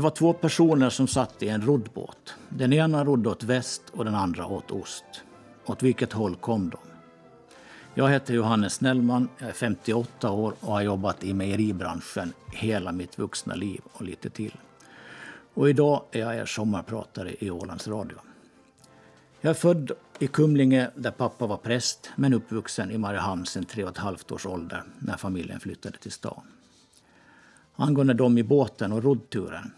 Det var två personer som satt i en roddbåt. Den ena rodde åt väst och den andra åt ost. Åt vilket håll kom de? Jag heter Johannes Snellman, jag är 58 år och har jobbat i mejeribranschen hela mitt vuxna liv och lite till. Och idag är jag er sommarpratare i Ålands Radio. Jag är född i Kumlinge där pappa var präst men uppvuxen i Mariehamn sedan tre och ett halvt års ålder när familjen flyttade till stan. Angående dem i båten och roddturen.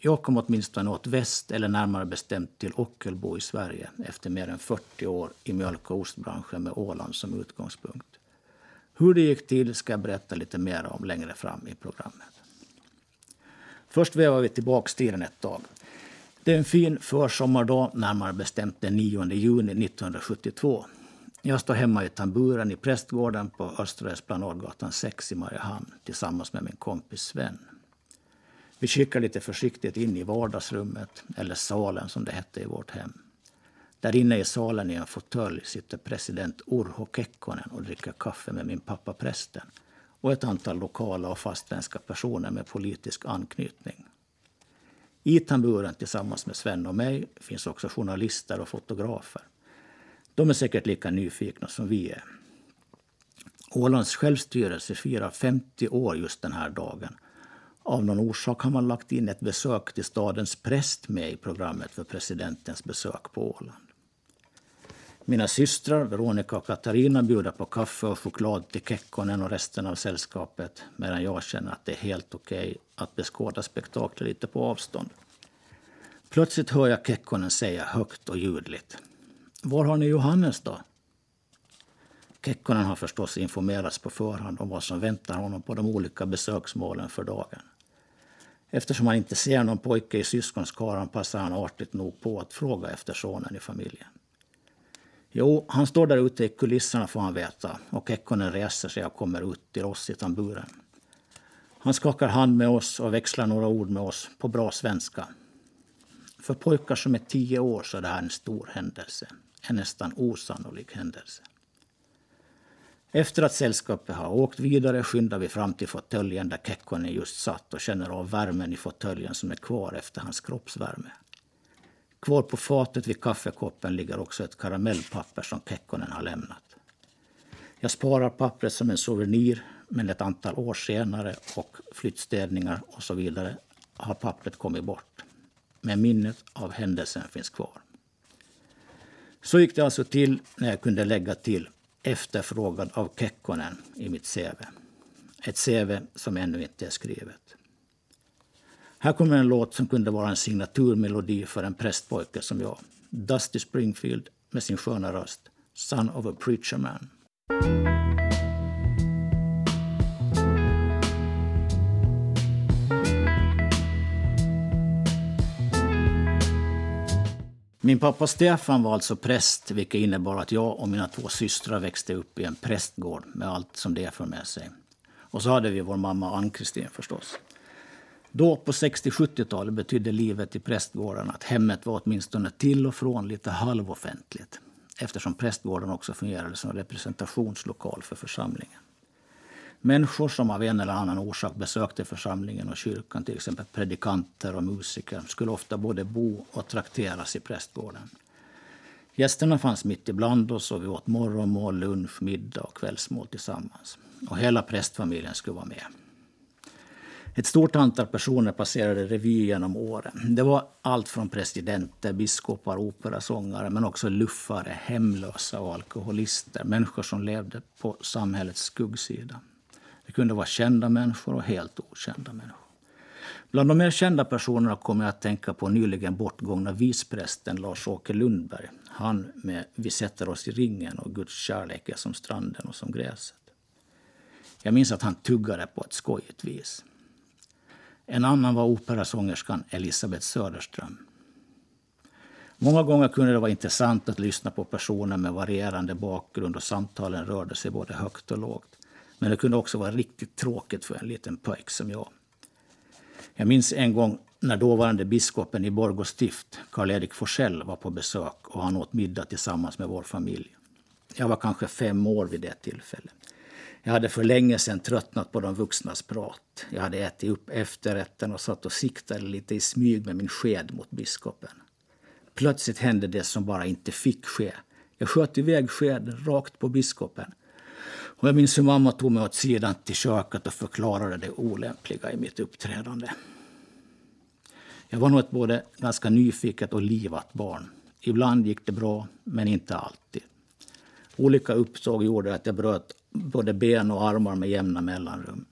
Jag kom åtminstone åt väst, eller närmare bestämt till Ockelbo i Sverige efter mer än 40 år i mjölk och ostbranschen med Åland som utgångspunkt. Hur det gick till ska jag berätta lite mer om längre fram i programmet. Först vevar vi tillbaka tiden ett tag. Det är en fin försommardag, närmare bestämt den 9 juni 1972. Jag står hemma i tamburen i prästgården på Östra Esplanadgatan 6 i Mariehamn tillsammans med min kompis Sven. Vi kikar lite försiktigt in i vardagsrummet, eller salen som det hette i vårt hem. Där inne i salen i en fåtölj sitter president Urho Kekkonen och dricker kaffe med min pappa prästen och ett antal lokala och fastländska personer med politisk anknytning. I tamburen tillsammans med Sven och mig finns också journalister och fotografer. De är säkert lika nyfikna som vi är. Ålands självstyrelse firar 50 år just den här dagen. Av någon orsak har man lagt in ett besök till stadens präst med i programmet för presidentens besök på Åland. Mina systrar Veronica och Katarina bjuder på kaffe och choklad till Kekkonen och resten av sällskapet medan jag känner att det är helt okej okay att beskåda spektaklet lite på avstånd. Plötsligt hör jag Kekkonen säga högt och ljudligt. Var har ni Johannes då? Kekkonen har förstås informerats på förhand om vad som väntar honom på de olika besöksmålen för dagen. Eftersom han inte ser någon pojke i syskonskaran passar han artigt nog på att fråga efter sonen i familjen. Jo, han står där ute i kulisserna får han veta och Kekkonen reser sig och kommer ut till oss i tamburen. Han skakar hand med oss och växlar några ord med oss på bra svenska. För pojkar som är tio år så är det här en stor händelse. En nästan osannolik händelse. Efter att sällskapet har åkt vidare skyndar vi fram till fåtöljen där Kekkonen just satt och känner av värmen i fåtöljen som är kvar efter hans kroppsvärme. Kvar på fatet vid kaffekoppen ligger också ett karamellpapper som Kekkonen har lämnat. Jag sparar pappret som en souvenir, men ett antal år senare och flyttstädningar och så vidare har pappret kommit bort. Men minnet av händelsen finns kvar. Så gick det alltså till när jag kunde lägga till efterfrågad av Kekkonen i mitt CV. Ett CV som ännu inte är skrivet. Här kommer en låt som kunde vara en signaturmelodi för en prästpojke som jag. Dusty Springfield med sin sköna röst. Son of a preacher man. Min pappa Stefan var alltså präst, vilket innebar att jag och mina två systrar växte upp i en prästgård med allt som det för med sig. Och så hade vi vår mamma Ann-Kristin förstås. Då på 60-70-talet betydde livet i prästgården att hemmet var åtminstone till och från lite halvoffentligt eftersom prästgården också fungerade som representationslokal för församlingen. Människor som av en eller annan orsak besökte församlingen och kyrkan, till exempel predikanter och musiker, skulle ofta både bo och trakteras i prästgården. Gästerna fanns mitt ibland oss och vi åt morgonmål, lunch, middag och kvällsmål tillsammans. Och hela prästfamiljen skulle vara med. Ett stort antal personer passerade revy genom åren. Det var allt från presidenter, biskopar, operasångare men också luffare, hemlösa och alkoholister. Människor som levde på samhällets skuggsida. Det kunde vara kända människor och helt okända människor. Bland de mer kända personerna kommer jag att tänka på nyligen bortgångna visprästen Lars-Åke Lundberg. Han med Vi sätter oss i ringen och Guds kärlek är som stranden och som gräset. Jag minns att han tuggade på ett skojigt vis. En annan var operasångerskan Elisabeth Söderström. Många gånger kunde det vara intressant att lyssna på personer med varierande bakgrund och samtalen rörde sig både högt och lågt. Men det kunde också vara riktigt tråkigt för en liten pojk som jag. Jag minns en gång när dåvarande biskopen i Borgå stift, Karl-Erik Forsell, var på besök och han åt middag tillsammans med vår familj. Jag var kanske fem år vid det tillfället. Jag hade för länge sedan tröttnat på de vuxnas prat. Jag hade ätit upp efterrätten och satt och siktade lite i smyg med min sked mot biskopen. Plötsligt hände det som bara inte fick ske. Jag sköt iväg skeden rakt på biskopen. Och jag minns hur mamma tog mig åt sidan till köket och förklarade det olämpliga i mitt uppträdande. Jag var nog ett både ganska nyfiket och livat barn. Ibland gick det bra, men inte alltid. Olika uppsåg gjorde att jag bröt både ben och armar med jämna mellanrum.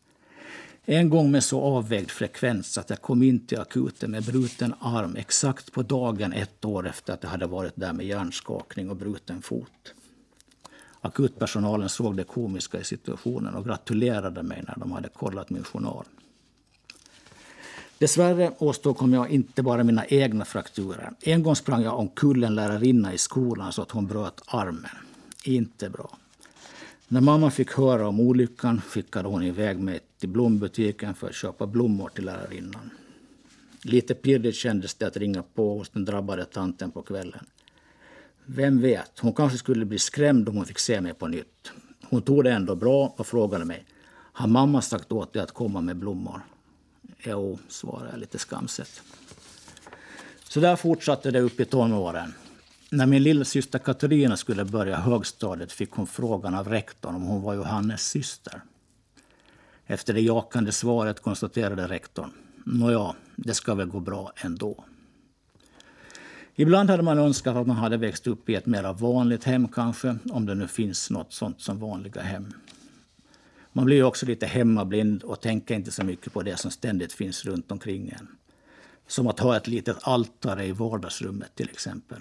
En gång med så avvägd frekvens att jag kom in till akuten med bruten arm exakt på dagen ett år efter att jag hade varit där med hjärnskakning och bruten fot. Akutpersonalen såg det komiska i situationen och gratulerade mig när de hade kollat min journal. Dessvärre åstadkom jag inte bara mina egna frakturer. En gång sprang jag omkull en lärarinna i skolan så att hon bröt armen. Inte bra. När mamma fick höra om olyckan skickade hon iväg mig till blombutiken för att köpa blommor till lärarinnan. Lite pirrigt kändes det att ringa på hos den drabbade tanten på kvällen. Vem vet, hon kanske skulle bli skrämd om hon fick se mig på nytt. Hon tog det ändå bra och frågade mig. Har mamma sagt åt dig att komma med blommor? Jo, svarade jag lite skamset. Så där fortsatte det upp i tonåren. När min lillasyster Katarina skulle börja högstadiet fick hon frågan av rektorn om hon var Johannes syster. Efter det jakande svaret konstaterade rektorn. Nåja, det ska väl gå bra ändå. Ibland hade man önskat att man hade växt upp i ett mer vanligt hem kanske, om det nu finns något sånt som vanliga hem. Man blir också lite hemmablind och tänker inte så mycket på det som ständigt finns runt omkring en. Som att ha ett litet altare i vardagsrummet till exempel.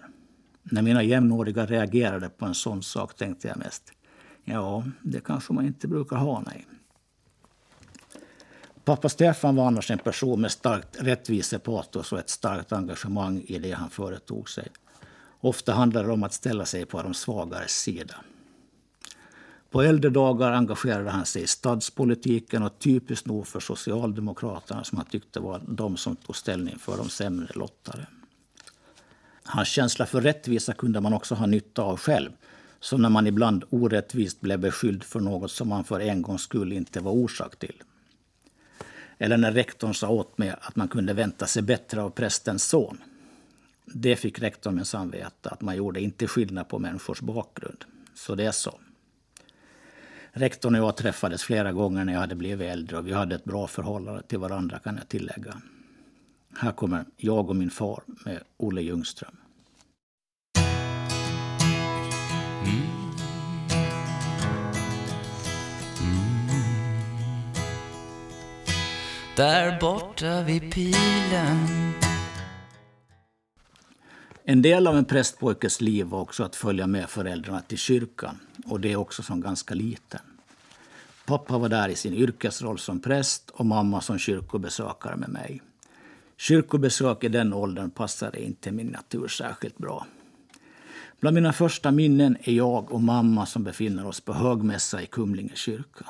När mina jämnåriga reagerade på en sån sak tänkte jag mest, ja, det kanske man inte brukar ha, nej. Pappa Stefan var annars en person med starkt rättvisepatos och ett starkt engagemang i det han företog sig. Ofta handlade det om att ställa sig på de svagares sida. På äldre dagar engagerade han sig i stadspolitiken och typiskt nog för Socialdemokraterna som han tyckte var de som tog ställning för de sämre lottade. Hans känsla för rättvisa kunde man också ha nytta av själv. Som när man ibland orättvist blev beskylld för något som man för en gångs skull inte var orsak till. Eller när rektorn sa åt mig att man kunde vänta sig bättre av prästens son. Det fick rektorn minsann veta, att man gjorde inte skillnad på människors bakgrund. Så det är så. Rektorn och jag träffades flera gånger när jag hade blivit äldre och vi hade ett bra förhållande till varandra kan jag tillägga. Här kommer Jag och min far med Olle Ljungström. Där borta vid pilen en del av en prästpojkes liv var också att följa med föräldrarna till kyrkan. Och det också som ganska liten. Pappa var där i sin yrkesroll som präst och mamma som kyrkobesökare med mig. Kyrkobesök i den åldern passade inte min natur särskilt bra. Bland mina första minnen är jag och mamma som befinner oss på högmässa i Kumlinge kyrka.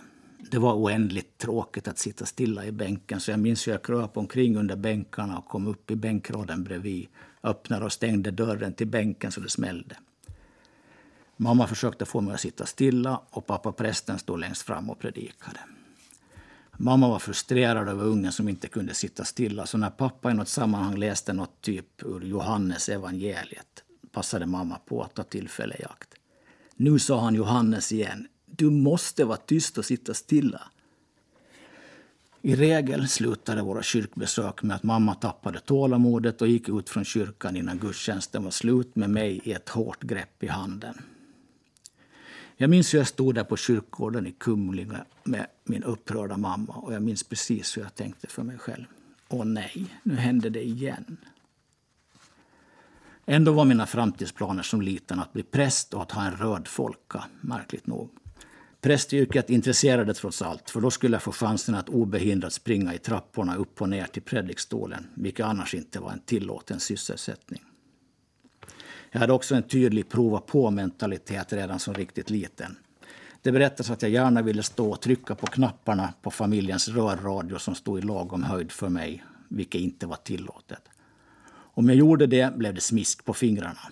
Det var oändligt tråkigt att sitta stilla i bänken så jag minns hur jag kröp omkring under bänkarna och kom upp i bänkraden bredvid, öppnade och stängde dörren till bänken så det smällde. Mamma försökte få mig att sitta stilla och pappa prästen stod längst fram och predikade. Mamma var frustrerad över ungen som inte kunde sitta stilla så när pappa i något sammanhang läste något typ ur Johannes evangeliet passade mamma på att ta tillfälle i akt. Nu sa han Johannes igen. Du måste vara tyst och sitta stilla. I regel slutade våra kyrkbesök med att mamma tappade tålamodet och gick ut från kyrkan innan gudstjänsten var slut med mig i ett hårt grepp i handen. Jag minns hur jag stod där på kyrkogården i Kumlinge med min upprörda mamma och jag minns precis hur jag tänkte för mig själv. Åh nej, nu hände det igen. Ändå var mina framtidsplaner som liten att bli präst och att ha en röd folka, märkligt nog. Prästyrket intresserade trots allt, för då skulle jag få chansen att obehindrat springa i trapporna upp och ner till predikstolen, vilket annars inte var en tillåten sysselsättning. Jag hade också en tydlig prova på-mentalitet redan som riktigt liten. Det berättas att jag gärna ville stå och trycka på knapparna på familjens rörradio som stod i lagom höjd för mig, vilket inte var tillåtet. Om jag gjorde det blev det smisk på fingrarna.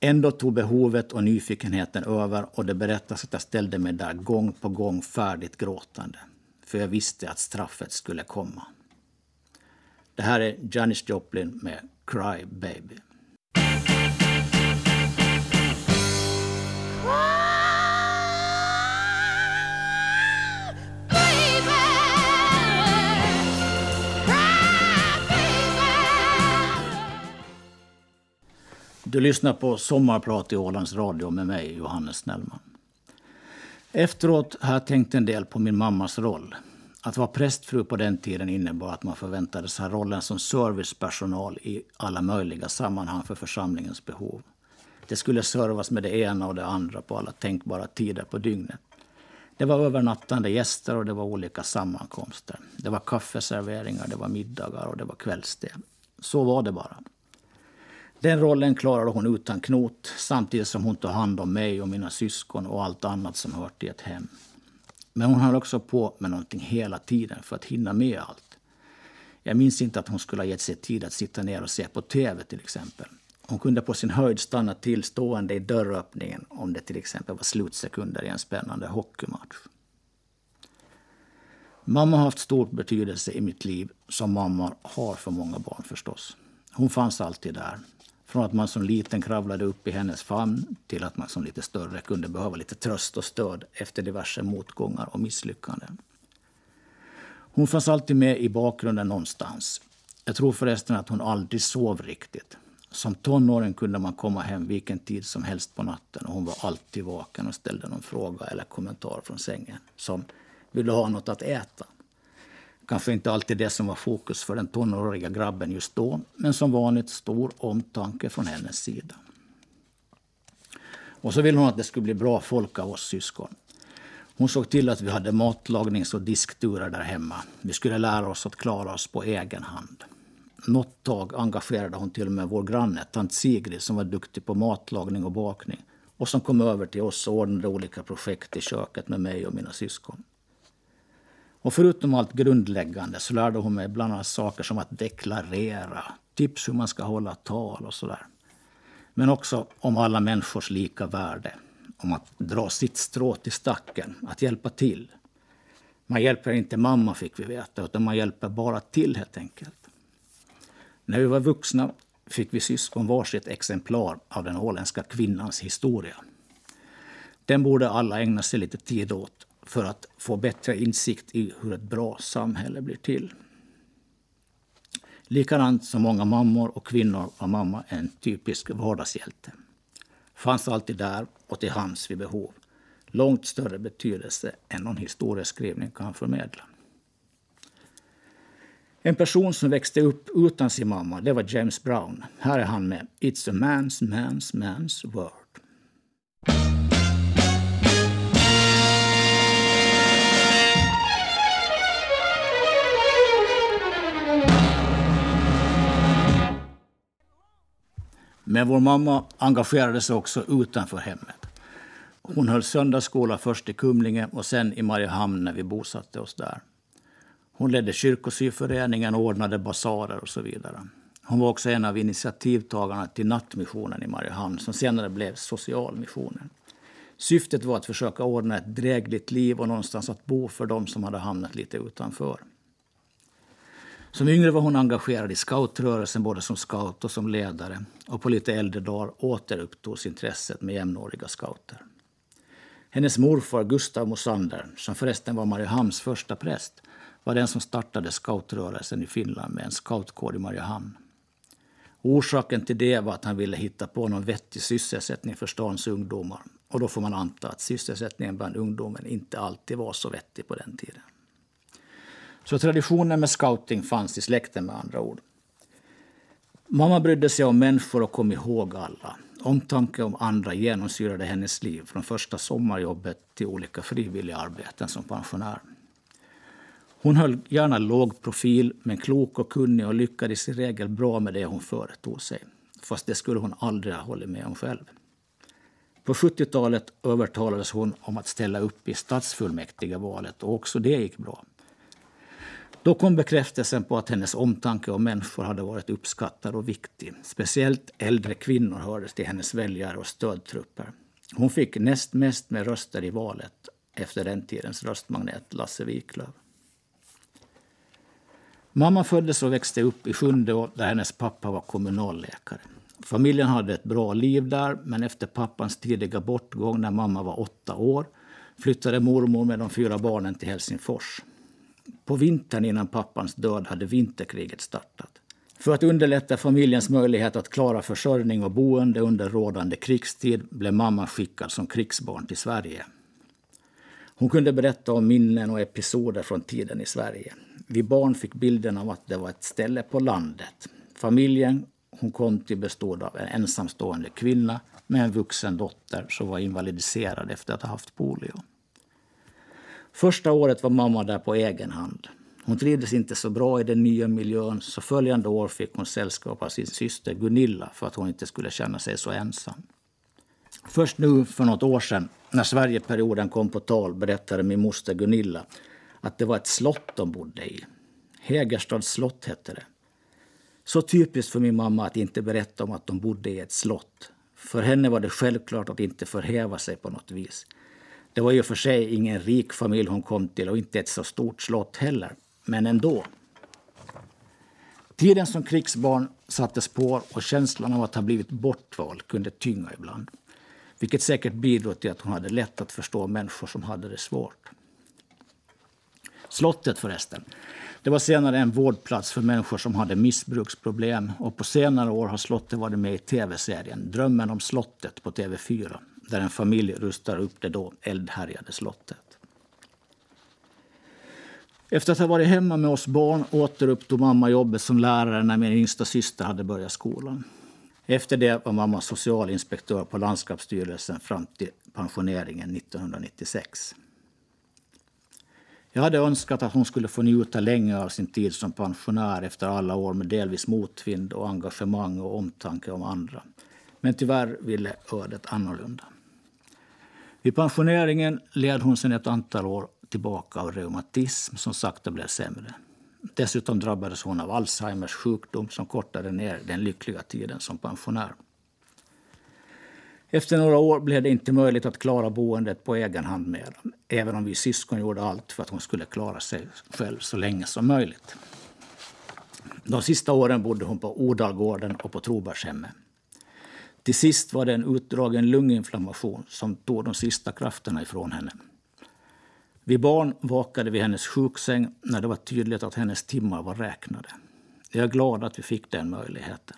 Ändå tog behovet och nyfikenheten över och det berättas att jag ställde mig där gång på gång färdigt gråtande. För jag visste att straffet skulle komma. Det här är Janis Joplin med Cry Baby. Du lyssnar på Sommarprat i Ålands Radio med mig, Johannes Snellman. Efteråt har jag tänkt en del på min mammas roll. Att vara prästfru på den tiden innebar att man förväntades ha rollen som servicepersonal i alla möjliga sammanhang för församlingens behov. Det skulle servas med det ena och det andra på alla tänkbara tider på dygnet. Det var övernattande gäster och det var olika sammankomster. Det var kaffeserveringar, det var middagar och det var kvällste. Så var det bara. Den rollen klarade hon utan knot samtidigt som hon tog hand om mig och mina syskon och allt annat som hört till ett hem. Men hon höll också på med någonting hela tiden för att hinna med allt. Jag minns inte att hon skulle ha gett sig tid att sitta ner och se på tv till exempel. Hon kunde på sin höjd stanna till stående i dörröppningen om det till exempel var slutsekunder i en spännande hockeymatch. Mamma har haft stor betydelse i mitt liv, som mamma har för många barn förstås. Hon fanns alltid där, från att man som liten kravlade upp i hennes famn till att man som lite större kunde behöva lite tröst och stöd efter diverse motgångar och misslyckanden. Hon fanns alltid med i bakgrunden någonstans. Jag tror förresten att hon aldrig sov riktigt. Som tonåring kunde man komma hem vilken tid som helst på natten och hon var alltid vaken och ställde någon fråga eller kommentar från sängen. Som “Vill du ha något att äta?” Kanske inte alltid det som var fokus för den tonåriga grabben just då, men som vanligt stor omtanke från hennes sida. Och så ville hon att det skulle bli bra folk av oss syskon. Hon såg till att vi hade matlagnings och diskturer där hemma. Vi skulle lära oss att klara oss på egen hand. Något tag engagerade hon till och med vår granne, tant Sigrid, som var duktig på matlagning och bakning och som kom över till oss och ordnade olika projekt i köket med mig och mina syskon. Och förutom allt grundläggande så lärde hon mig bland annat saker som att deklarera, tips hur man ska hålla tal och sådär. Men också om alla människors lika värde, om att dra sitt strå till stacken, att hjälpa till. Man hjälper inte mamma fick vi veta, utan man hjälper bara till helt enkelt. När vi var vuxna fick vi syskon varsitt exemplar av den åländska kvinnans historia. Den borde alla ägna sig lite tid åt för att få bättre insikt i hur ett bra samhälle blir till. Likadant som många mammor och kvinnor var mamma en typisk vardagshjälte. Fanns alltid där och till hands vid behov. Långt större betydelse än någon historieskrivning kan förmedla. En person som växte upp utan sin mamma det var James Brown. Här är han med It's a man's man's man's world. Men vår mamma engagerade sig också utanför hemmet. Hon höll söndagsskola först i Kumlinge och sen i Mariehamn när vi bosatte oss där. Hon ledde kyrkosyföreningen och ordnade basarer och så vidare. Hon var också en av initiativtagarna till Nattmissionen i Mariehamn som senare blev Socialmissionen. Syftet var att försöka ordna ett drägligt liv och någonstans att bo för dem som hade hamnat lite utanför. Som yngre var hon engagerad i scoutrörelsen både som scout och som ledare och på lite äldre dagar återupptogs intresset med jämnåriga scouter. Hennes morfar Gustav Mosander, som förresten var Mariehamns första präst, var den som startade scoutrörelsen i Finland med en scoutkår i Mariehamn. Orsaken till det var att han ville hitta på någon vettig sysselsättning för stans ungdomar. Och då får man anta att sysselsättningen bland ungdomen inte alltid var så vettig på den tiden. Så traditionen med scouting fanns i släkten med andra ord. Mamma brydde sig om människor och kom ihåg alla. Omtanke om andra genomsyrade hennes liv från första sommarjobbet till olika frivilliga arbeten som pensionär. Hon höll gärna låg profil, men klok och kunnig och lyckades i regel bra med det hon företog sig. Fast det skulle hon aldrig ha hållit med om själv. På 70-talet övertalades hon om att ställa upp i stadsfullmäktigevalet och också det gick bra. Då kom bekräftelsen på att hennes omtanke om människor hade varit uppskattad och viktig. Speciellt äldre kvinnor hördes till hennes väljare och stödtrupper. Hon fick näst mest med röster i valet efter den tidens röstmagnet Lasse Wiklöf. Mamma föddes och växte upp i Sjunde där hennes pappa var kommunalläkare. Familjen hade ett bra liv där, men efter pappans tidiga bortgång när mamma var åtta år flyttade mormor med de fyra barnen till Helsingfors. På vintern innan pappans död hade vinterkriget startat. För att underlätta familjens möjlighet att klara försörjning och boende under rådande krigstid blev mamma skickad som krigsbarn till Sverige. Hon kunde berätta om minnen och episoder från tiden i Sverige. Vi barn fick bilden av att det var ett ställe på landet. Familjen hon kom till bestod av en ensamstående kvinna med en vuxen dotter som var invalidiserad efter att ha haft polio. Första året var mamma där på egen hand. Hon trivdes inte så bra i den nya miljön så följande år fick hon sällskap av sin syster Gunilla för att hon inte skulle känna sig så ensam. Först nu för något år sedan, när Sverigeperioden kom på tal, berättade min moster Gunilla att det var ett slott de bodde i. Hägerstads slott hette det. Så typiskt för min mamma att inte berätta om att de bodde i ett slott. För henne var det självklart att inte förhäva sig på något vis. Det var ju för sig ingen rik familj hon kom till och inte ett så stort slott heller. Men ändå. Tiden som krigsbarn satte spår och känslan av att ha blivit bortvald kunde tynga ibland. Vilket säkert bidrog till att hon hade lätt att förstå människor som hade det svårt. Slottet förresten. Det var senare en vårdplats för människor som hade missbruksproblem och på senare år har slottet varit med i tv-serien Drömmen om slottet på TV4 där en familj rustar upp det då eldhärjade slottet. Efter att ha varit hemma med oss barn återupptog mamma jobbet som lärare när min yngsta syster hade börjat skolan. Efter det var mamma socialinspektör på landskapsstyrelsen fram till pensioneringen 1996. Jag hade önskat att hon skulle få njuta länge av sin tid som pensionär efter alla år med delvis motvind och engagemang och omtanke om andra. Men tyvärr ville ödet annorlunda. Vid pensioneringen led hon sedan ett antal år tillbaka av reumatism som sakta blev sämre. Dessutom drabbades hon av Alzheimers sjukdom som kortade ner den lyckliga tiden som pensionär. Efter några år blev det inte möjligt att klara boendet på egen hand med även om vi syskon gjorde allt för att hon skulle klara sig själv så länge som möjligt. De sista åren bodde hon på Odalgården och på Trobergshemmet. Till sist var det en utdragen lunginflammation som tog de sista krafterna ifrån henne. Vi barn vakade vid hennes sjuksäng när det var tydligt att hennes timmar var räknade. Jag är glad att vi fick den möjligheten.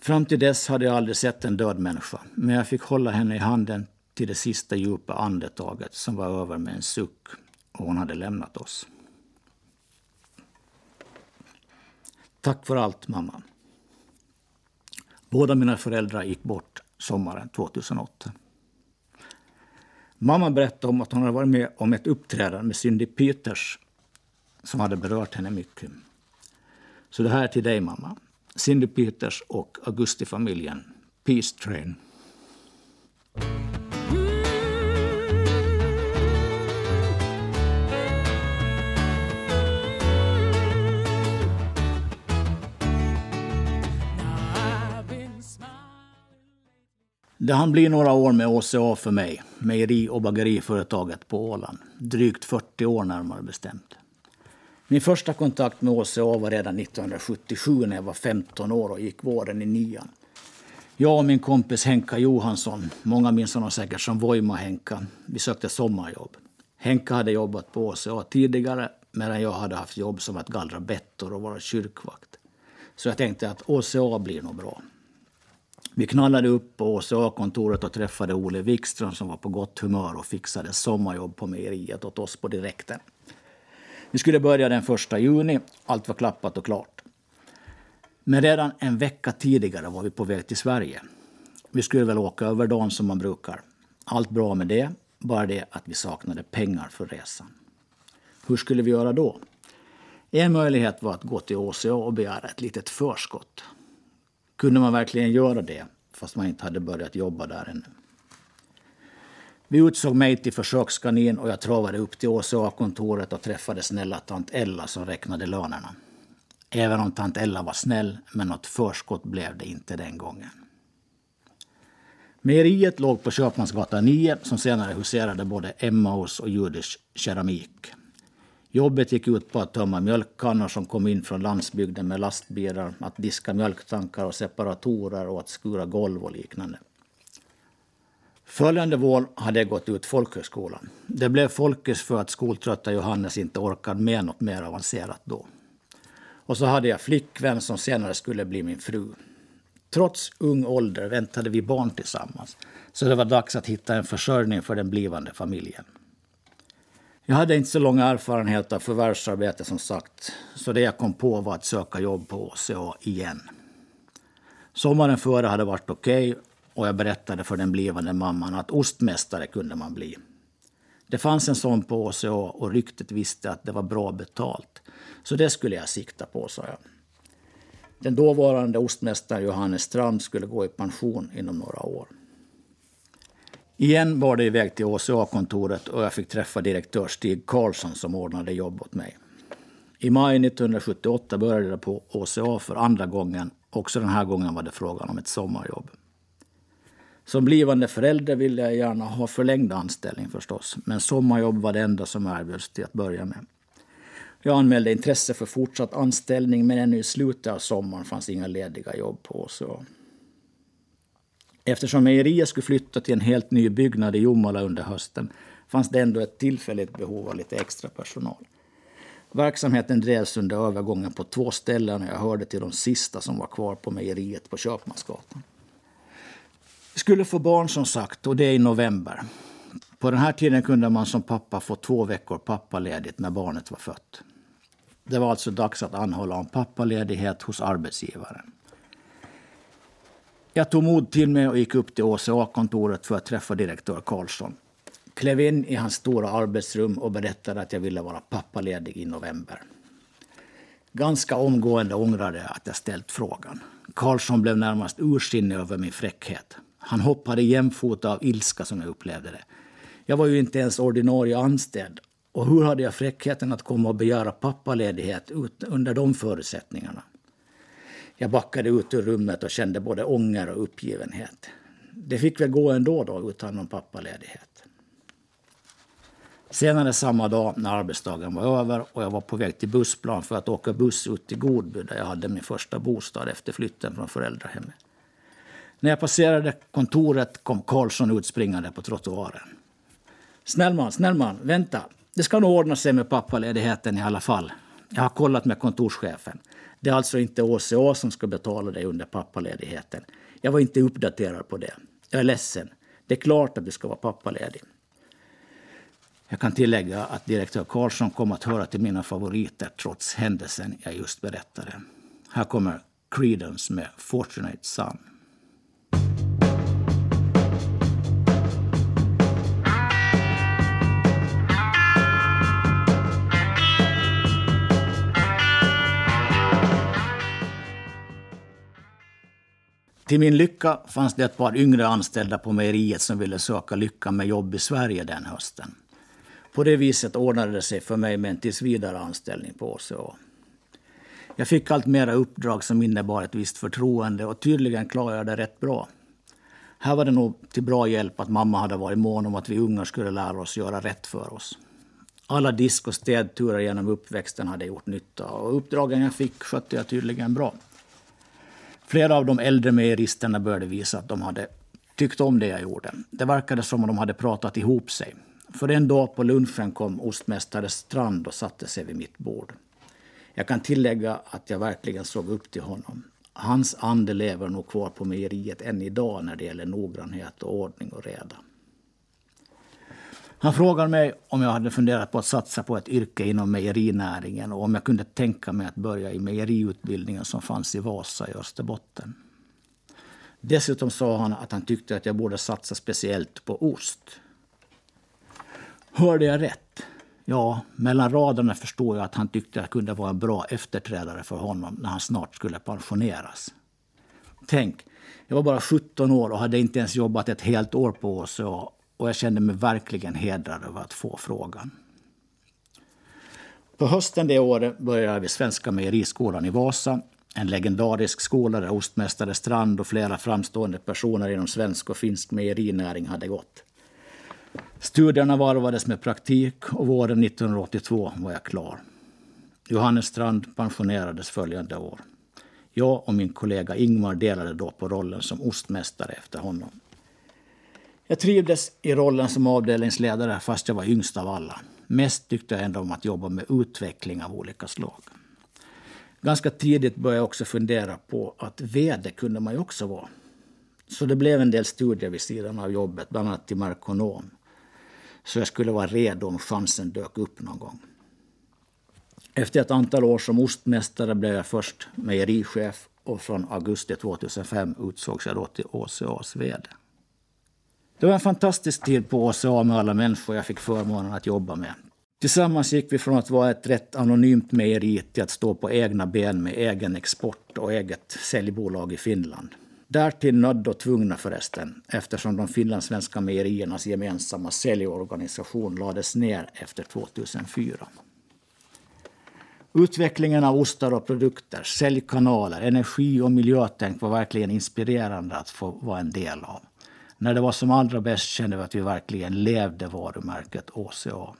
Fram till dess hade jag aldrig sett en död människa, men jag fick hålla henne i handen till det sista djupa andetaget som var över med en suck och hon hade lämnat oss. Tack för allt, mamma. Båda mina föräldrar gick bort sommaren 2008. Mamma berättade om att hon hade varit med om ett uppträdande med Cindy Peters som hade berört henne mycket. Så det här är till dig, mamma. Cindy Peters och Augustifamiljen. Peace Train. Det hann bli några år med OCA för mig, mejeri och bageriföretaget på Åland. Drygt 40 år närmare bestämt. Min första kontakt med OCA var redan 1977 när jag var 15 år och gick våren i nian. Jag och min kompis Henka Johansson, många minns honom säkert som Voima-Henka, vi sökte sommarjobb. Henka hade jobbat på OCA tidigare medan jag hade haft jobb som att gallra bettor och vara kyrkvakt. Så jag tänkte att OCA blir nog bra. Vi knallade upp på OCA-kontoret och träffade Ole Wikström som var på gott humör och fixade sommarjobb på mejeriet åt oss på direkten. Vi skulle börja den 1 juni. Allt var klappat och klart. Men redan en vecka tidigare var vi på väg till Sverige. Vi skulle väl åka över dagen som man brukar. Allt bra med det, bara det att vi saknade pengar för resan. Hur skulle vi göra då? En möjlighet var att gå till OCA och begära ett litet förskott. Kunde man verkligen göra det fast man inte hade börjat jobba där ännu? Vi utsåg mig till försökskanin och jag travade upp till OCA-kontoret och träffade snälla tant Ella som räknade lönerna. Även om tant Ella var snäll, men något förskott blev det inte den gången. Mejeriet låg på Köpmansgatan 9 som senare huserade både Emmaus och Judisch keramik. Jobbet gick ut på att tömma mjölkkannor som kom in från landsbygden med lastbilar, att diska mjölktankar och separatorer och att skura golv och liknande. Följande vår hade jag gått ut folkhögskolan. Det blev folkis för att skoltrötta Johannes inte orkade med något mer avancerat då. Och så hade jag flickvän som senare skulle bli min fru. Trots ung ålder väntade vi barn tillsammans, så det var dags att hitta en försörjning för den blivande familjen. Jag hade inte så lång erfarenhet av förvärvsarbete som sagt, så det jag kom på var att söka jobb på HCA igen. Sommaren före hade varit okej okay, och jag berättade för den blivande mamman att ostmästare kunde man bli. Det fanns en sån på HCA och ryktet visste att det var bra betalt. Så det skulle jag sikta på, sa jag. Den dåvarande ostmästaren Johannes Strand skulle gå i pension inom några år. Igen var det iväg till ACA-kontoret och jag fick träffa direktör Stig Karlsson som ordnade jobb åt mig. I maj 1978 började jag på ACA för andra gången. Också den här gången var det frågan om ett sommarjobb. Som blivande förälder ville jag gärna ha förlängd anställning förstås, men sommarjobb var det enda som erbjöds till att börja med. Jag anmälde intresse för fortsatt anställning men ännu i slutet av sommaren fanns inga lediga jobb på ACA. Eftersom mejeriet skulle flytta till en helt ny byggnad i Jomala under hösten fanns det ändå ett tillfälligt behov av lite extra personal. Verksamheten drevs under övergången på två ställen och jag hörde till de sista som var kvar på mejeriet på Köpmansgatan. Vi skulle få barn som sagt och det i november. På den här tiden kunde man som pappa få två veckor pappaledigt när barnet var fött. Det var alltså dags att anhålla om pappaledighet hos arbetsgivaren. Jag tog mod till mig och gick upp till OCA-kontoret för att träffa direktör Karlsson. Klev in i hans stora arbetsrum och berättade att jag ville vara pappaledig i november. Ganska omgående ångrade jag att jag ställt frågan. Karlsson blev närmast ursinnig över min fräckhet. Han hoppade jämfota av ilska som jag upplevde det. Jag var ju inte ens ordinarie anställd. Och hur hade jag fräckheten att komma och begära pappaledighet under de förutsättningarna? Jag backade ut ur rummet och kände både ånger och uppgivenhet. Det fick väl gå ändå då utan någon pappaledighet. Senare samma dag när arbetsdagen var över och jag var på väg till bussplan för att åka buss ut till Godby där jag hade min första bostad efter flytten från föräldrahemmet. När jag passerade kontoret kom Karlsson utspringande på trottoaren. Snäll man, snäll man, vänta. Det ska nog ordna sig med pappaledigheten i alla fall. Jag har kollat med kontorschefen. Det är alltså inte OCA som ska betala dig under pappaledigheten. Jag var inte uppdaterad på det. Jag är ledsen. Det är klart att du ska vara pappaledig. Jag kan tillägga att direktör Karlsson kom att höra till mina favoriter trots händelsen jag just berättade. Här kommer Creedence med Fortunate Son. Till min lycka fanns det ett par yngre anställda på mejeriet som ville söka lycka med jobb i Sverige den hösten. På det viset ordnade det sig för mig med en tillsvidare anställning på OCA. Jag fick allt mera uppdrag som innebar ett visst förtroende och tydligen klarade jag det rätt bra. Här var det nog till bra hjälp att mamma hade varit mån om att vi ungar skulle lära oss göra rätt för oss. Alla disk och städturer genom uppväxten hade gjort nytta och uppdragen jag fick skötte jag tydligen bra. Flera av de äldre mejeristerna började visa att de hade tyckt om det jag gjorde. Det verkade som om de hade pratat ihop sig. För en dag på lunchen kom ostmästare Strand och satte sig vid mitt bord. Jag kan tillägga att jag verkligen såg upp till honom. Hans ande lever nog kvar på mejeriet än idag när det gäller noggrannhet och ordning och reda. Han frågade mig om jag hade funderat på att satsa på ett yrke inom mejerinäringen och om jag kunde tänka mig att börja i mejeriutbildningen som fanns i Vasa i Österbotten. Dessutom sa han att han tyckte att jag borde satsa speciellt på ost. Hörde jag rätt? Ja, mellan raderna förstår jag att han tyckte att jag kunde vara en bra efterträdare för honom när han snart skulle pensioneras. Tänk, jag var bara 17 år och hade inte ens jobbat ett helt år på oss och jag kände mig verkligen hedrad över att få frågan. På hösten det året började jag vid Svenska Mejeriskolan i Vasa. En legendarisk skola där ostmästare Strand och flera framstående personer inom svensk och finsk mejerinäring hade gått. Studierna varvades med praktik och våren 1982 var jag klar. Johannes Strand pensionerades följande år. Jag och min kollega Ingmar delade då på rollen som ostmästare efter honom. Jag trivdes i rollen som avdelningsledare fast jag var yngst av alla. Mest tyckte jag ändå om att jobba med utveckling av olika slag. Ganska tidigt började jag också fundera på att vd kunde man ju också vara. Så det blev en del studier vid sidan av jobbet, bland annat till markonom. Så jag skulle vara redo om chansen dök upp någon gång. Efter ett antal år som ostmästare blev jag först mejerichef och från augusti 2005 utsågs jag då till OCAs vd. Det var en fantastisk tid på OCA med alla människor jag fick förmånen att jobba med. Tillsammans gick vi från att vara ett rätt anonymt mejeri till att stå på egna ben med egen export och eget säljbolag i Finland. Därtill nödda och tvungna förresten, eftersom de finlandssvenska mejeriernas gemensamma säljorganisation lades ner efter 2004. Utvecklingen av ostar och produkter, säljkanaler, energi och miljötänk var verkligen inspirerande att få vara en del av. När det var som allra bäst kände vi att vi verkligen levde varumärket ÅCA.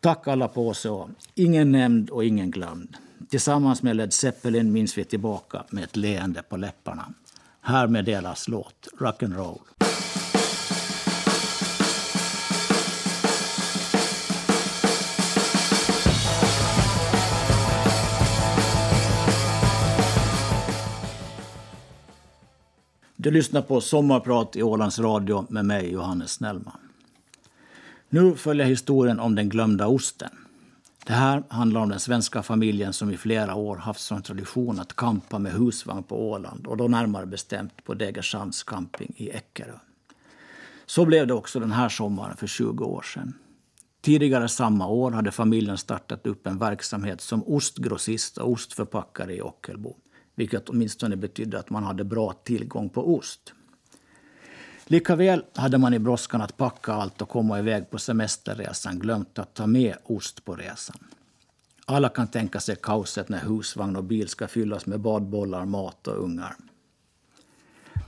Tack alla på ÅCA. Ingen nämnd och ingen glömd. Tillsammans med Led Zeppelin minns vi tillbaka med ett leende på läpparna. Här med deras låt Rock'n'Roll. Du lyssnar på Sommarprat i Ålands Radio med mig, Johannes Snellman. Nu följer historien om den glömda osten. Det här handlar om den svenska familjen som i flera år haft som tradition att kampa med husvagn på Åland och då närmare bestämt på Degersands camping i Eckerö. Så blev det också den här sommaren för 20 år sedan. Tidigare samma år hade familjen startat upp en verksamhet som ostgrossist och ostförpackare i Ockelbo vilket åtminstone betydde att man hade bra tillgång på ost. Likaväl hade man i brådskan att packa allt och komma iväg på semesterresan glömt att ta med ost på resan. Alla kan tänka sig kaoset när husvagn och bil ska fyllas med badbollar, mat och ungar.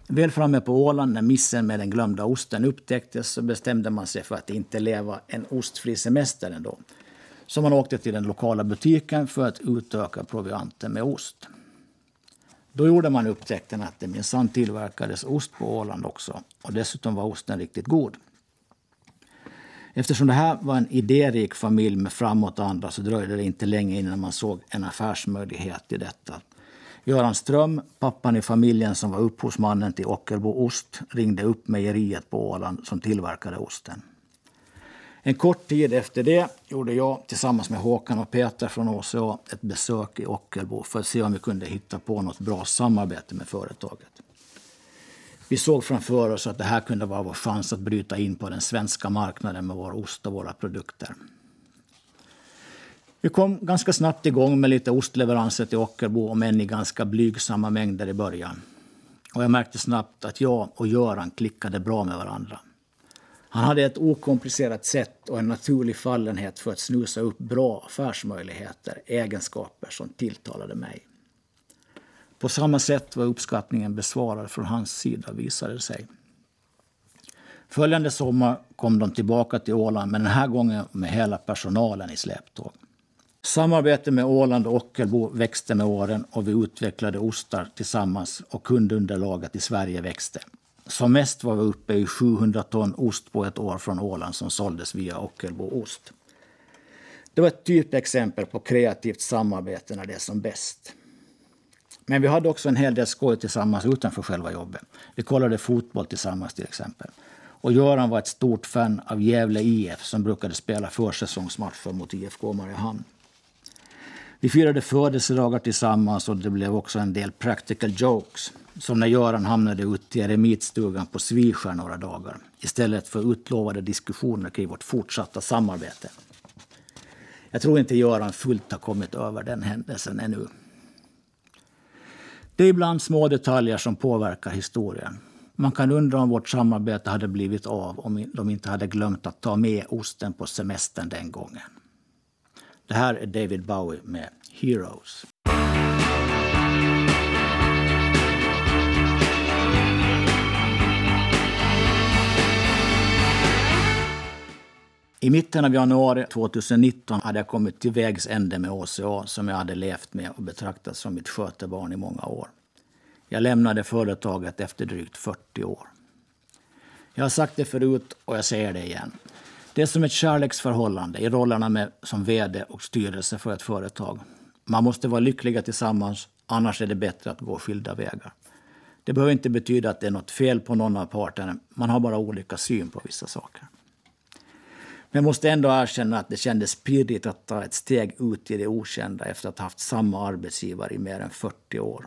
Väl framme på Åland när missen med den glömda osten upptäcktes så bestämde man sig för att inte leva en ostfri semester ändå. Så man åkte till den lokala butiken för att utöka provianten med ost. Då gjorde man upptäckten att det minsann tillverkades ost på Åland också. Och dessutom var osten riktigt god. Eftersom det här var en idérik familj med framåtanda så dröjde det inte länge innan man såg en affärsmöjlighet i detta. Göran Ström, pappan i familjen som var upphovsmannen till Ockelbo ost, ringde upp mejeriet på Åland som tillverkade osten. En kort tid efter det gjorde jag tillsammans med Håkan och Peter från OCA ett besök i Ockelbo för att se om vi kunde hitta på något bra samarbete med företaget. Vi såg framför oss att det här kunde vara vår chans att bryta in på den svenska marknaden med vår ost och våra produkter. Vi kom ganska snabbt igång med lite ostleveranser till Ockelbo, om än i ganska blygsamma mängder i början. Och jag märkte snabbt att jag och Göran klickade bra med varandra. Han hade ett okomplicerat sätt och en naturlig fallenhet för att snusa upp bra affärsmöjligheter, egenskaper som tilltalade mig. På samma sätt var uppskattningen besvarad från hans sida, visade det sig. Följande sommar kom de tillbaka till Åland, men den här gången med hela personalen i släptåg. Samarbetet med Åland och Ockelbo växte med åren och vi utvecklade ostar tillsammans och kundunderlaget i Sverige växte. Som mest var vi uppe i 700 ton ost på ett år från Åland som såldes via Ockelbo Ost. Det var ett typexempel på kreativt samarbete när det är som bäst. Men vi hade också en hel del skoj tillsammans utanför själva jobbet. Vi kollade fotboll tillsammans till exempel. Och Göran var ett stort fan av Gävle IF som brukade spela försäsongsmatcher mot IFK Mariehamn. Vi firade födelsedagar tillsammans och det blev också en del practical jokes. Som när Göran hamnade ute i eremitstugan på Sviskär några dagar istället för utlovade diskussioner kring vårt fortsatta samarbete. Jag tror inte Göran fullt har kommit över den händelsen ännu. Det är ibland små detaljer som påverkar historien. Man kan undra om vårt samarbete hade blivit av om de inte hade glömt att ta med osten på semestern den gången. Det här är David Bowie med Heroes. I mitten av januari 2019 hade jag kommit till vägs ände med HCA som jag hade levt med och betraktat som mitt skötebarn i många år. Jag lämnade företaget efter drygt 40 år. Jag har sagt det förut och jag säger det igen. Det är som ett kärleksförhållande i rollerna med, som vd och styrelse för ett företag. Man måste vara lyckliga tillsammans, annars är det bättre att gå skilda vägar. Det behöver inte betyda att det är något fel på någon av parterna. Man har bara olika syn på vissa saker. Men jag måste ändå erkänna att det kändes pirrigt att ta ett steg ut i det okända efter att ha haft samma arbetsgivare i mer än 40 år.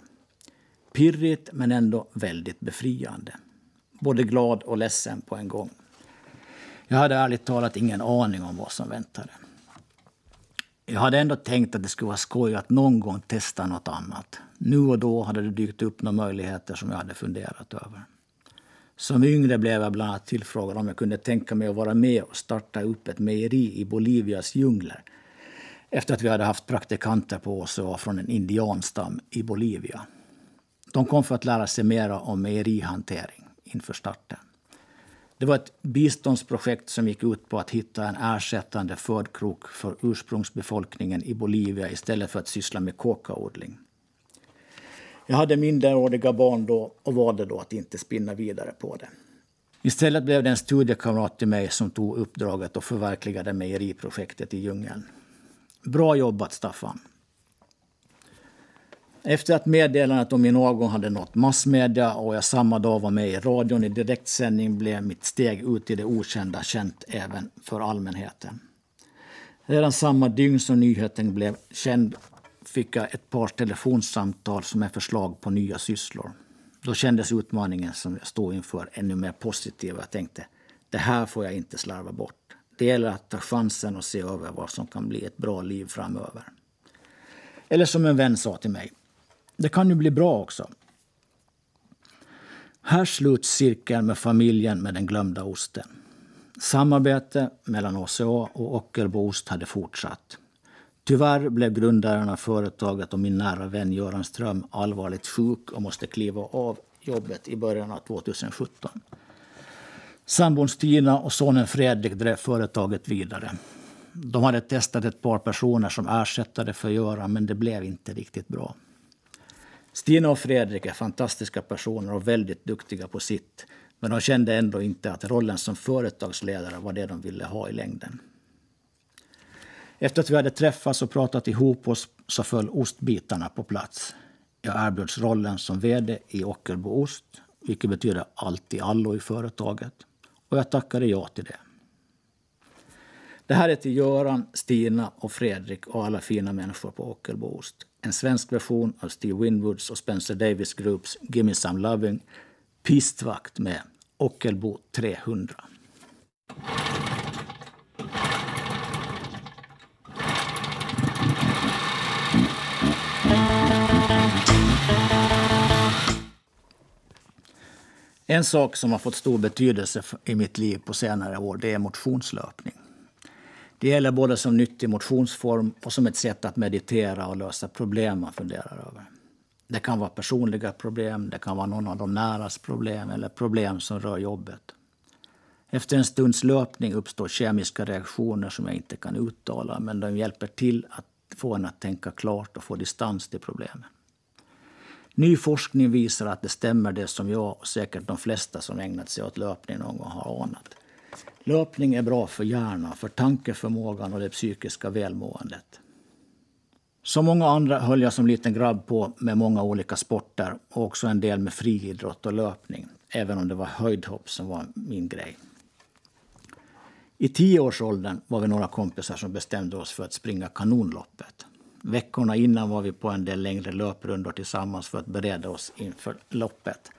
Pirrigt men ändå väldigt befriande. Både glad och ledsen på en gång. Jag hade ärligt talat ingen aning om vad som väntade. Jag hade ändå tänkt att det skulle vara skoj att någon gång testa något annat. Nu och då hade det dykt upp några möjligheter som jag hade funderat över. Som yngre blev jag bland annat tillfrågad om jag kunde tänka mig att vara med och starta upp ett mejeri i Bolivias djungler efter att vi hade haft praktikanter på oss från en indianstam i Bolivia. De kom för att lära sig mer om mejerihantering inför starten. Det var ett biståndsprojekt som gick ut på att hitta en ersättande födkrok för ursprungsbefolkningen i Bolivia istället för att syssla med kokaodling. Jag hade minderåriga barn då och valde då att inte spinna vidare på det. Istället blev det en studiekamrat till mig som tog uppdraget och förverkligade mejeriprojektet i djungeln. Bra jobbat, Staffan! Efter att meddelandet om min avgång hade nått massmedia och jag samma dag var med i radion i direktsändning blev mitt steg ut i det okända känt även för allmänheten. Redan samma dygn som nyheten blev känd fick jag ett par telefonsamtal som är förslag på nya sysslor. Då kändes utmaningen som jag stod inför ännu mer positiv. Jag tänkte, det här får jag inte slarva bort. Det gäller att ta chansen och se över vad som kan bli ett bra liv framöver. Eller som en vän sa till mig, det kan ju bli bra också. Här sluts cirkeln med familjen med den glömda osten. Samarbete mellan ACA och Ockelbo Ost hade fortsatt. Tyvärr blev grundaren av företaget och min nära vän Göran Ström allvarligt sjuk och måste kliva av jobbet i början av 2017. Sambon Stina och sonen Fredrik drev företaget vidare. De hade testat ett par personer som ersättare för Göran, men det blev inte riktigt bra. Stina och Fredrik är fantastiska personer och väldigt duktiga på sitt. Men de kände ändå inte att rollen som företagsledare var det de ville ha i längden. Efter att vi hade träffats och pratat ihop oss så föll ostbitarna på plats. Jag erbjöds rollen som vd i Ockelbo Ost, vilket betyder allt i allo i företaget. Och jag tackade ja till det. Det här är till Göran, Stina och Fredrik och alla fina människor på Ockelbo Ost. En svensk version av Steve Winwoods och Spencer Davis Groups Gimme Some Loving, Pistvakt med Ockelbo 300. En sak som har fått stor betydelse i mitt liv på senare år det är motionslöpning. Det gäller både som nyttig motionsform och som ett sätt att meditera och lösa problem man funderar över. Det kan vara personliga problem, det kan vara någon av de näras problem eller problem som rör jobbet. Efter en stunds löpning uppstår kemiska reaktioner som jag inte kan uttala men de hjälper till att få en att tänka klart och få distans till problemen. Ny forskning visar att det stämmer det som jag och säkert de flesta som ägnat sig åt löpning någon gång har anat. Löpning är bra för hjärnan, för tankeförmågan och det psykiska välmåendet. Som många andra höll jag som liten grabb på med många olika sporter och också en del med friidrott och löpning, även om det var höjdhopp som var min grej. I tioårsåldern var vi några kompisar som bestämde oss för att springa kanonloppet. Veckorna innan var vi på en del längre löprundor tillsammans för att bereda oss inför loppet.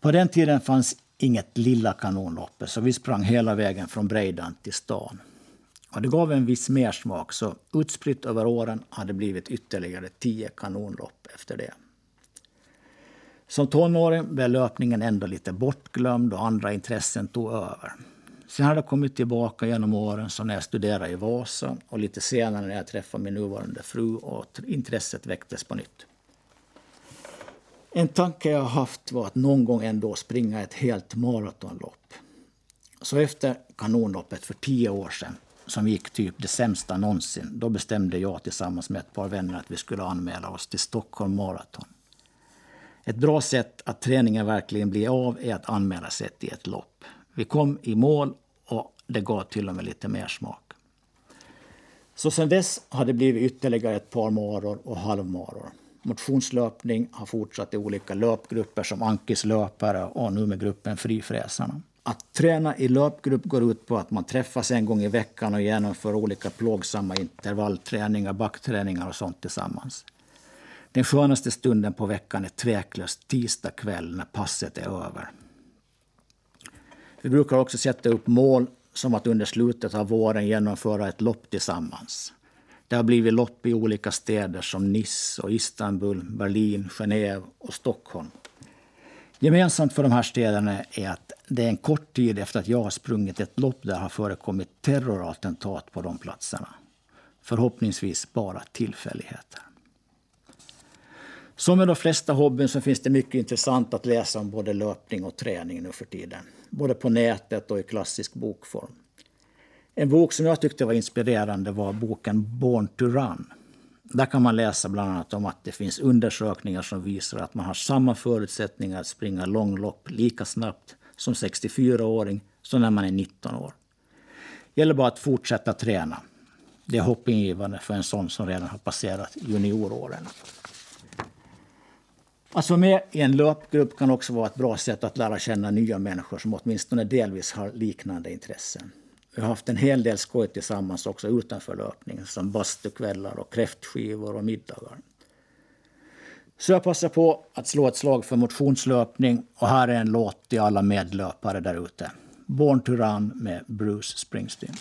På den tiden fanns inget lilla kanonlopp, så vi sprang hela vägen från Breidan till stan. Och det gav en viss mersmak så utspritt över åren hade blivit ytterligare tio kanonlopp efter det. Som tonåring blev löpningen ändå lite bortglömd och andra intressen tog över. Sen har det kommit tillbaka genom åren, som när jag studerade i Vasa och lite senare när jag träffade min nuvarande fru och intresset väcktes på nytt. En tanke jag haft var att någon gång ändå springa ett helt maratonlopp. Så efter kanonloppet för tio år sedan, som gick typ det sämsta någonsin, då bestämde jag tillsammans med ett par vänner att vi skulle anmäla oss till Stockholm Marathon. Ett bra sätt att träningen verkligen blir av är att anmäla sig till ett lopp. Vi kom i mål och det gav till och med lite mer smak. Så sen dess har det blivit ytterligare ett par maror och halvmaror. Motionslöpning har fortsatt i olika löpgrupper som Ankis löpare och nu med gruppen Frifräsarna. Att träna i löpgrupp går ut på att man träffas en gång i veckan och genomför olika plågsamma intervallträningar, backträningar och sånt tillsammans. Den skönaste stunden på veckan är tveklöst tisdag kväll när passet är över. Vi brukar också sätta upp mål som att under slutet av våren genomföra ett lopp tillsammans. Det har blivit lopp i olika städer som Nice, och Istanbul, Berlin, Genève och Stockholm. Gemensamt för de här städerna är att det är en kort tid efter att jag har sprungit ett lopp där har förekommit terrorattentat på de platserna. Förhoppningsvis bara tillfälligheter. Som med de flesta hobbyn så finns det mycket intressant att läsa om både löpning och träning nu för tiden. Både på nätet och i klassisk bokform. En bok som jag tyckte var inspirerande var boken Born to Run. Där kan man läsa bland annat om att det finns undersökningar som visar att man har samma förutsättningar att springa långlopp lika snabbt som 64-åring som när man är 19 år. Det gäller bara att fortsätta träna. Det är hoppingivande för en sån som redan har passerat junioråren. Att vara med i en löpgrupp kan också vara ett bra sätt att lära känna nya människor som åtminstone delvis har liknande intressen. Vi har haft en hel del skoj tillsammans också utanför löpningen som bastukvällar och kräftskivor och middagar. Så jag passar på att slå ett slag för motionslöpning och här är en låt till alla medlöpare där ute. Born to Run med Bruce Springsteen.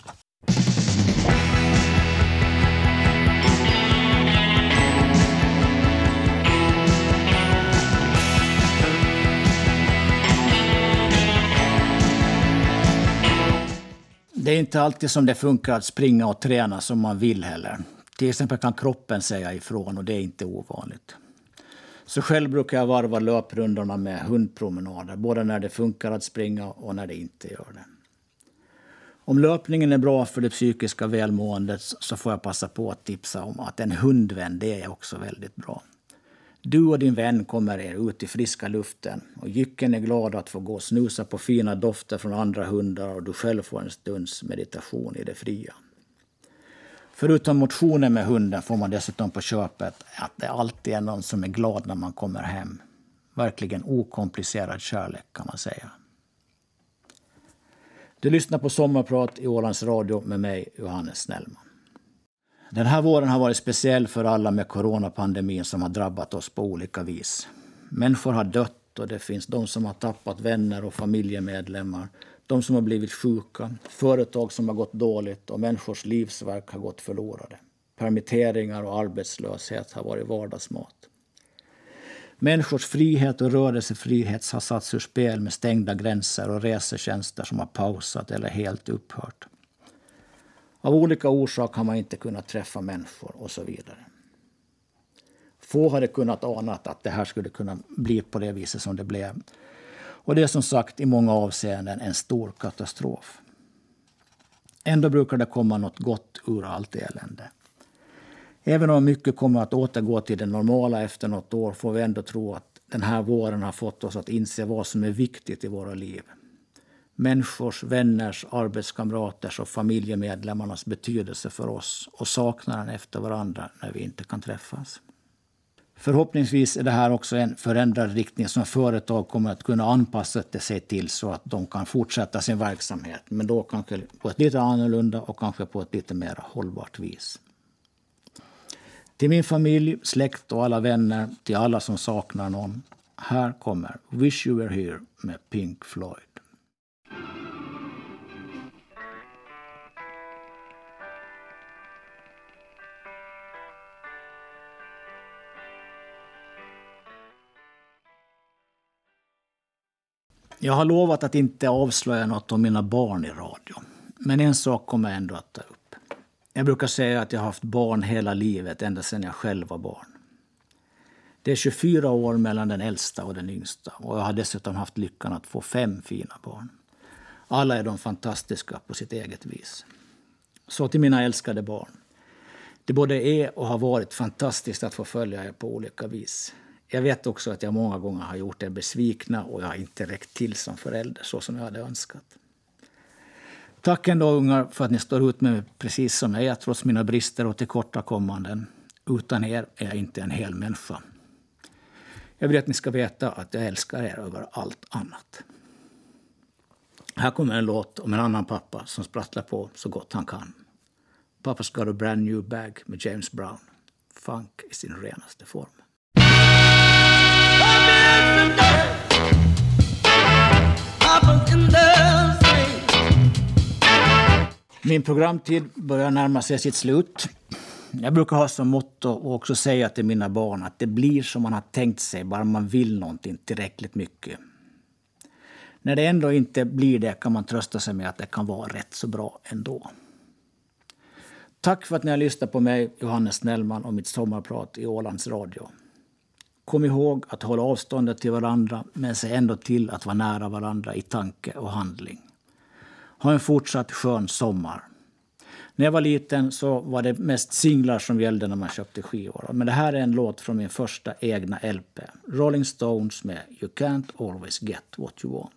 Det är inte alltid som det funkar att springa och träna som man vill heller. Till exempel kan kroppen säga ifrån och det är inte ovanligt. Så själv brukar jag varva löprundorna med hundpromenader, både när det funkar att springa och när det inte gör det. Om löpningen är bra för det psykiska välmåendet så får jag passa på att tipsa om att en hundvän, det är också väldigt bra. Du och din vän kommer er ut i friska luften och jycken är glad att få gå och snusa på fina dofter från andra hundar och du själv får en stunds meditation i det fria. Förutom motionen med hunden får man dessutom på köpet att det alltid är någon som är glad när man kommer hem. Verkligen okomplicerad kärlek kan man säga. Du lyssnar på Sommarprat i Ålands Radio med mig, Johannes Snellman. Den här våren har varit speciell för alla med coronapandemin som har drabbat oss på olika vis. Människor har dött och det finns de som har tappat vänner och familjemedlemmar. De som har blivit sjuka, företag som har gått dåligt och människors livsverk har gått förlorade. Permitteringar och arbetslöshet har varit vardagsmat. Människors frihet och rörelsefrihet har satts ur spel med stängda gränser och resetjänster som har pausat eller helt upphört. Av olika orsaker har man inte kunnat träffa människor och så vidare. Få hade kunnat ana att det här skulle kunna bli på det viset som det blev. Och det är som sagt i många avseenden en stor katastrof. Ändå brukar det komma något gott ur allt elände. Även om mycket kommer att återgå till det normala efter något år får vi ändå tro att den här våren har fått oss att inse vad som är viktigt i våra liv människors, vänners, arbetskamraters och familjemedlemmarnas betydelse för oss och saknaden efter varandra när vi inte kan träffas. Förhoppningsvis är det här också en förändrad riktning som företag kommer att kunna anpassa sig till så att de kan fortsätta sin verksamhet. Men då kanske på ett lite annorlunda och kanske på ett lite mer hållbart vis. Till min familj, släkt och alla vänner, till alla som saknar någon. Här kommer Wish You Were Here med Pink Floyd. Jag har lovat att inte avslöja något om mina barn i radio. Men en sak kommer jag ändå att ta upp. Jag brukar säga att jag har haft barn hela livet, ända sedan jag själv var barn. Det är 24 år mellan den äldsta och den yngsta och jag har dessutom haft lyckan att få fem fina barn. Alla är de fantastiska på sitt eget vis. Så till mina älskade barn. Det både är och har varit fantastiskt att få följa er på olika vis. Jag vet också att jag många gånger har gjort er besvikna och jag har inte räckt till som förälder så som jag hade önskat. Tack ändå ungar för att ni står ut med mig precis som jag är trots mina brister och tillkortakommanden. Utan er är jag inte en hel människa. Jag vill att ni ska veta att jag älskar er över allt annat. Här kommer en låt om en annan pappa som sprattlar på så gott han kan. Pappa's got a brand new bag med James Brown. Funk i sin renaste form. Min programtid börjar närma sig sitt slut. Jag brukar ha som motto och också säga till mina barn att det blir som man har tänkt sig bara man vill någonting tillräckligt mycket. När det ändå inte blir det kan man trösta sig med att det kan vara rätt så bra ändå. Tack för att ni har lyssnat på mig, Johannes Snellman, och mitt sommarprat i Ålands Radio. Kom ihåg att hålla avståndet till varandra men se ändå till att vara nära varandra i tanke och handling. Ha en fortsatt skön sommar. När jag var liten så var det mest singlar som gällde när man köpte skivor. Men det här är en låt från min första egna LP. Rolling Stones med You can't always get what you want.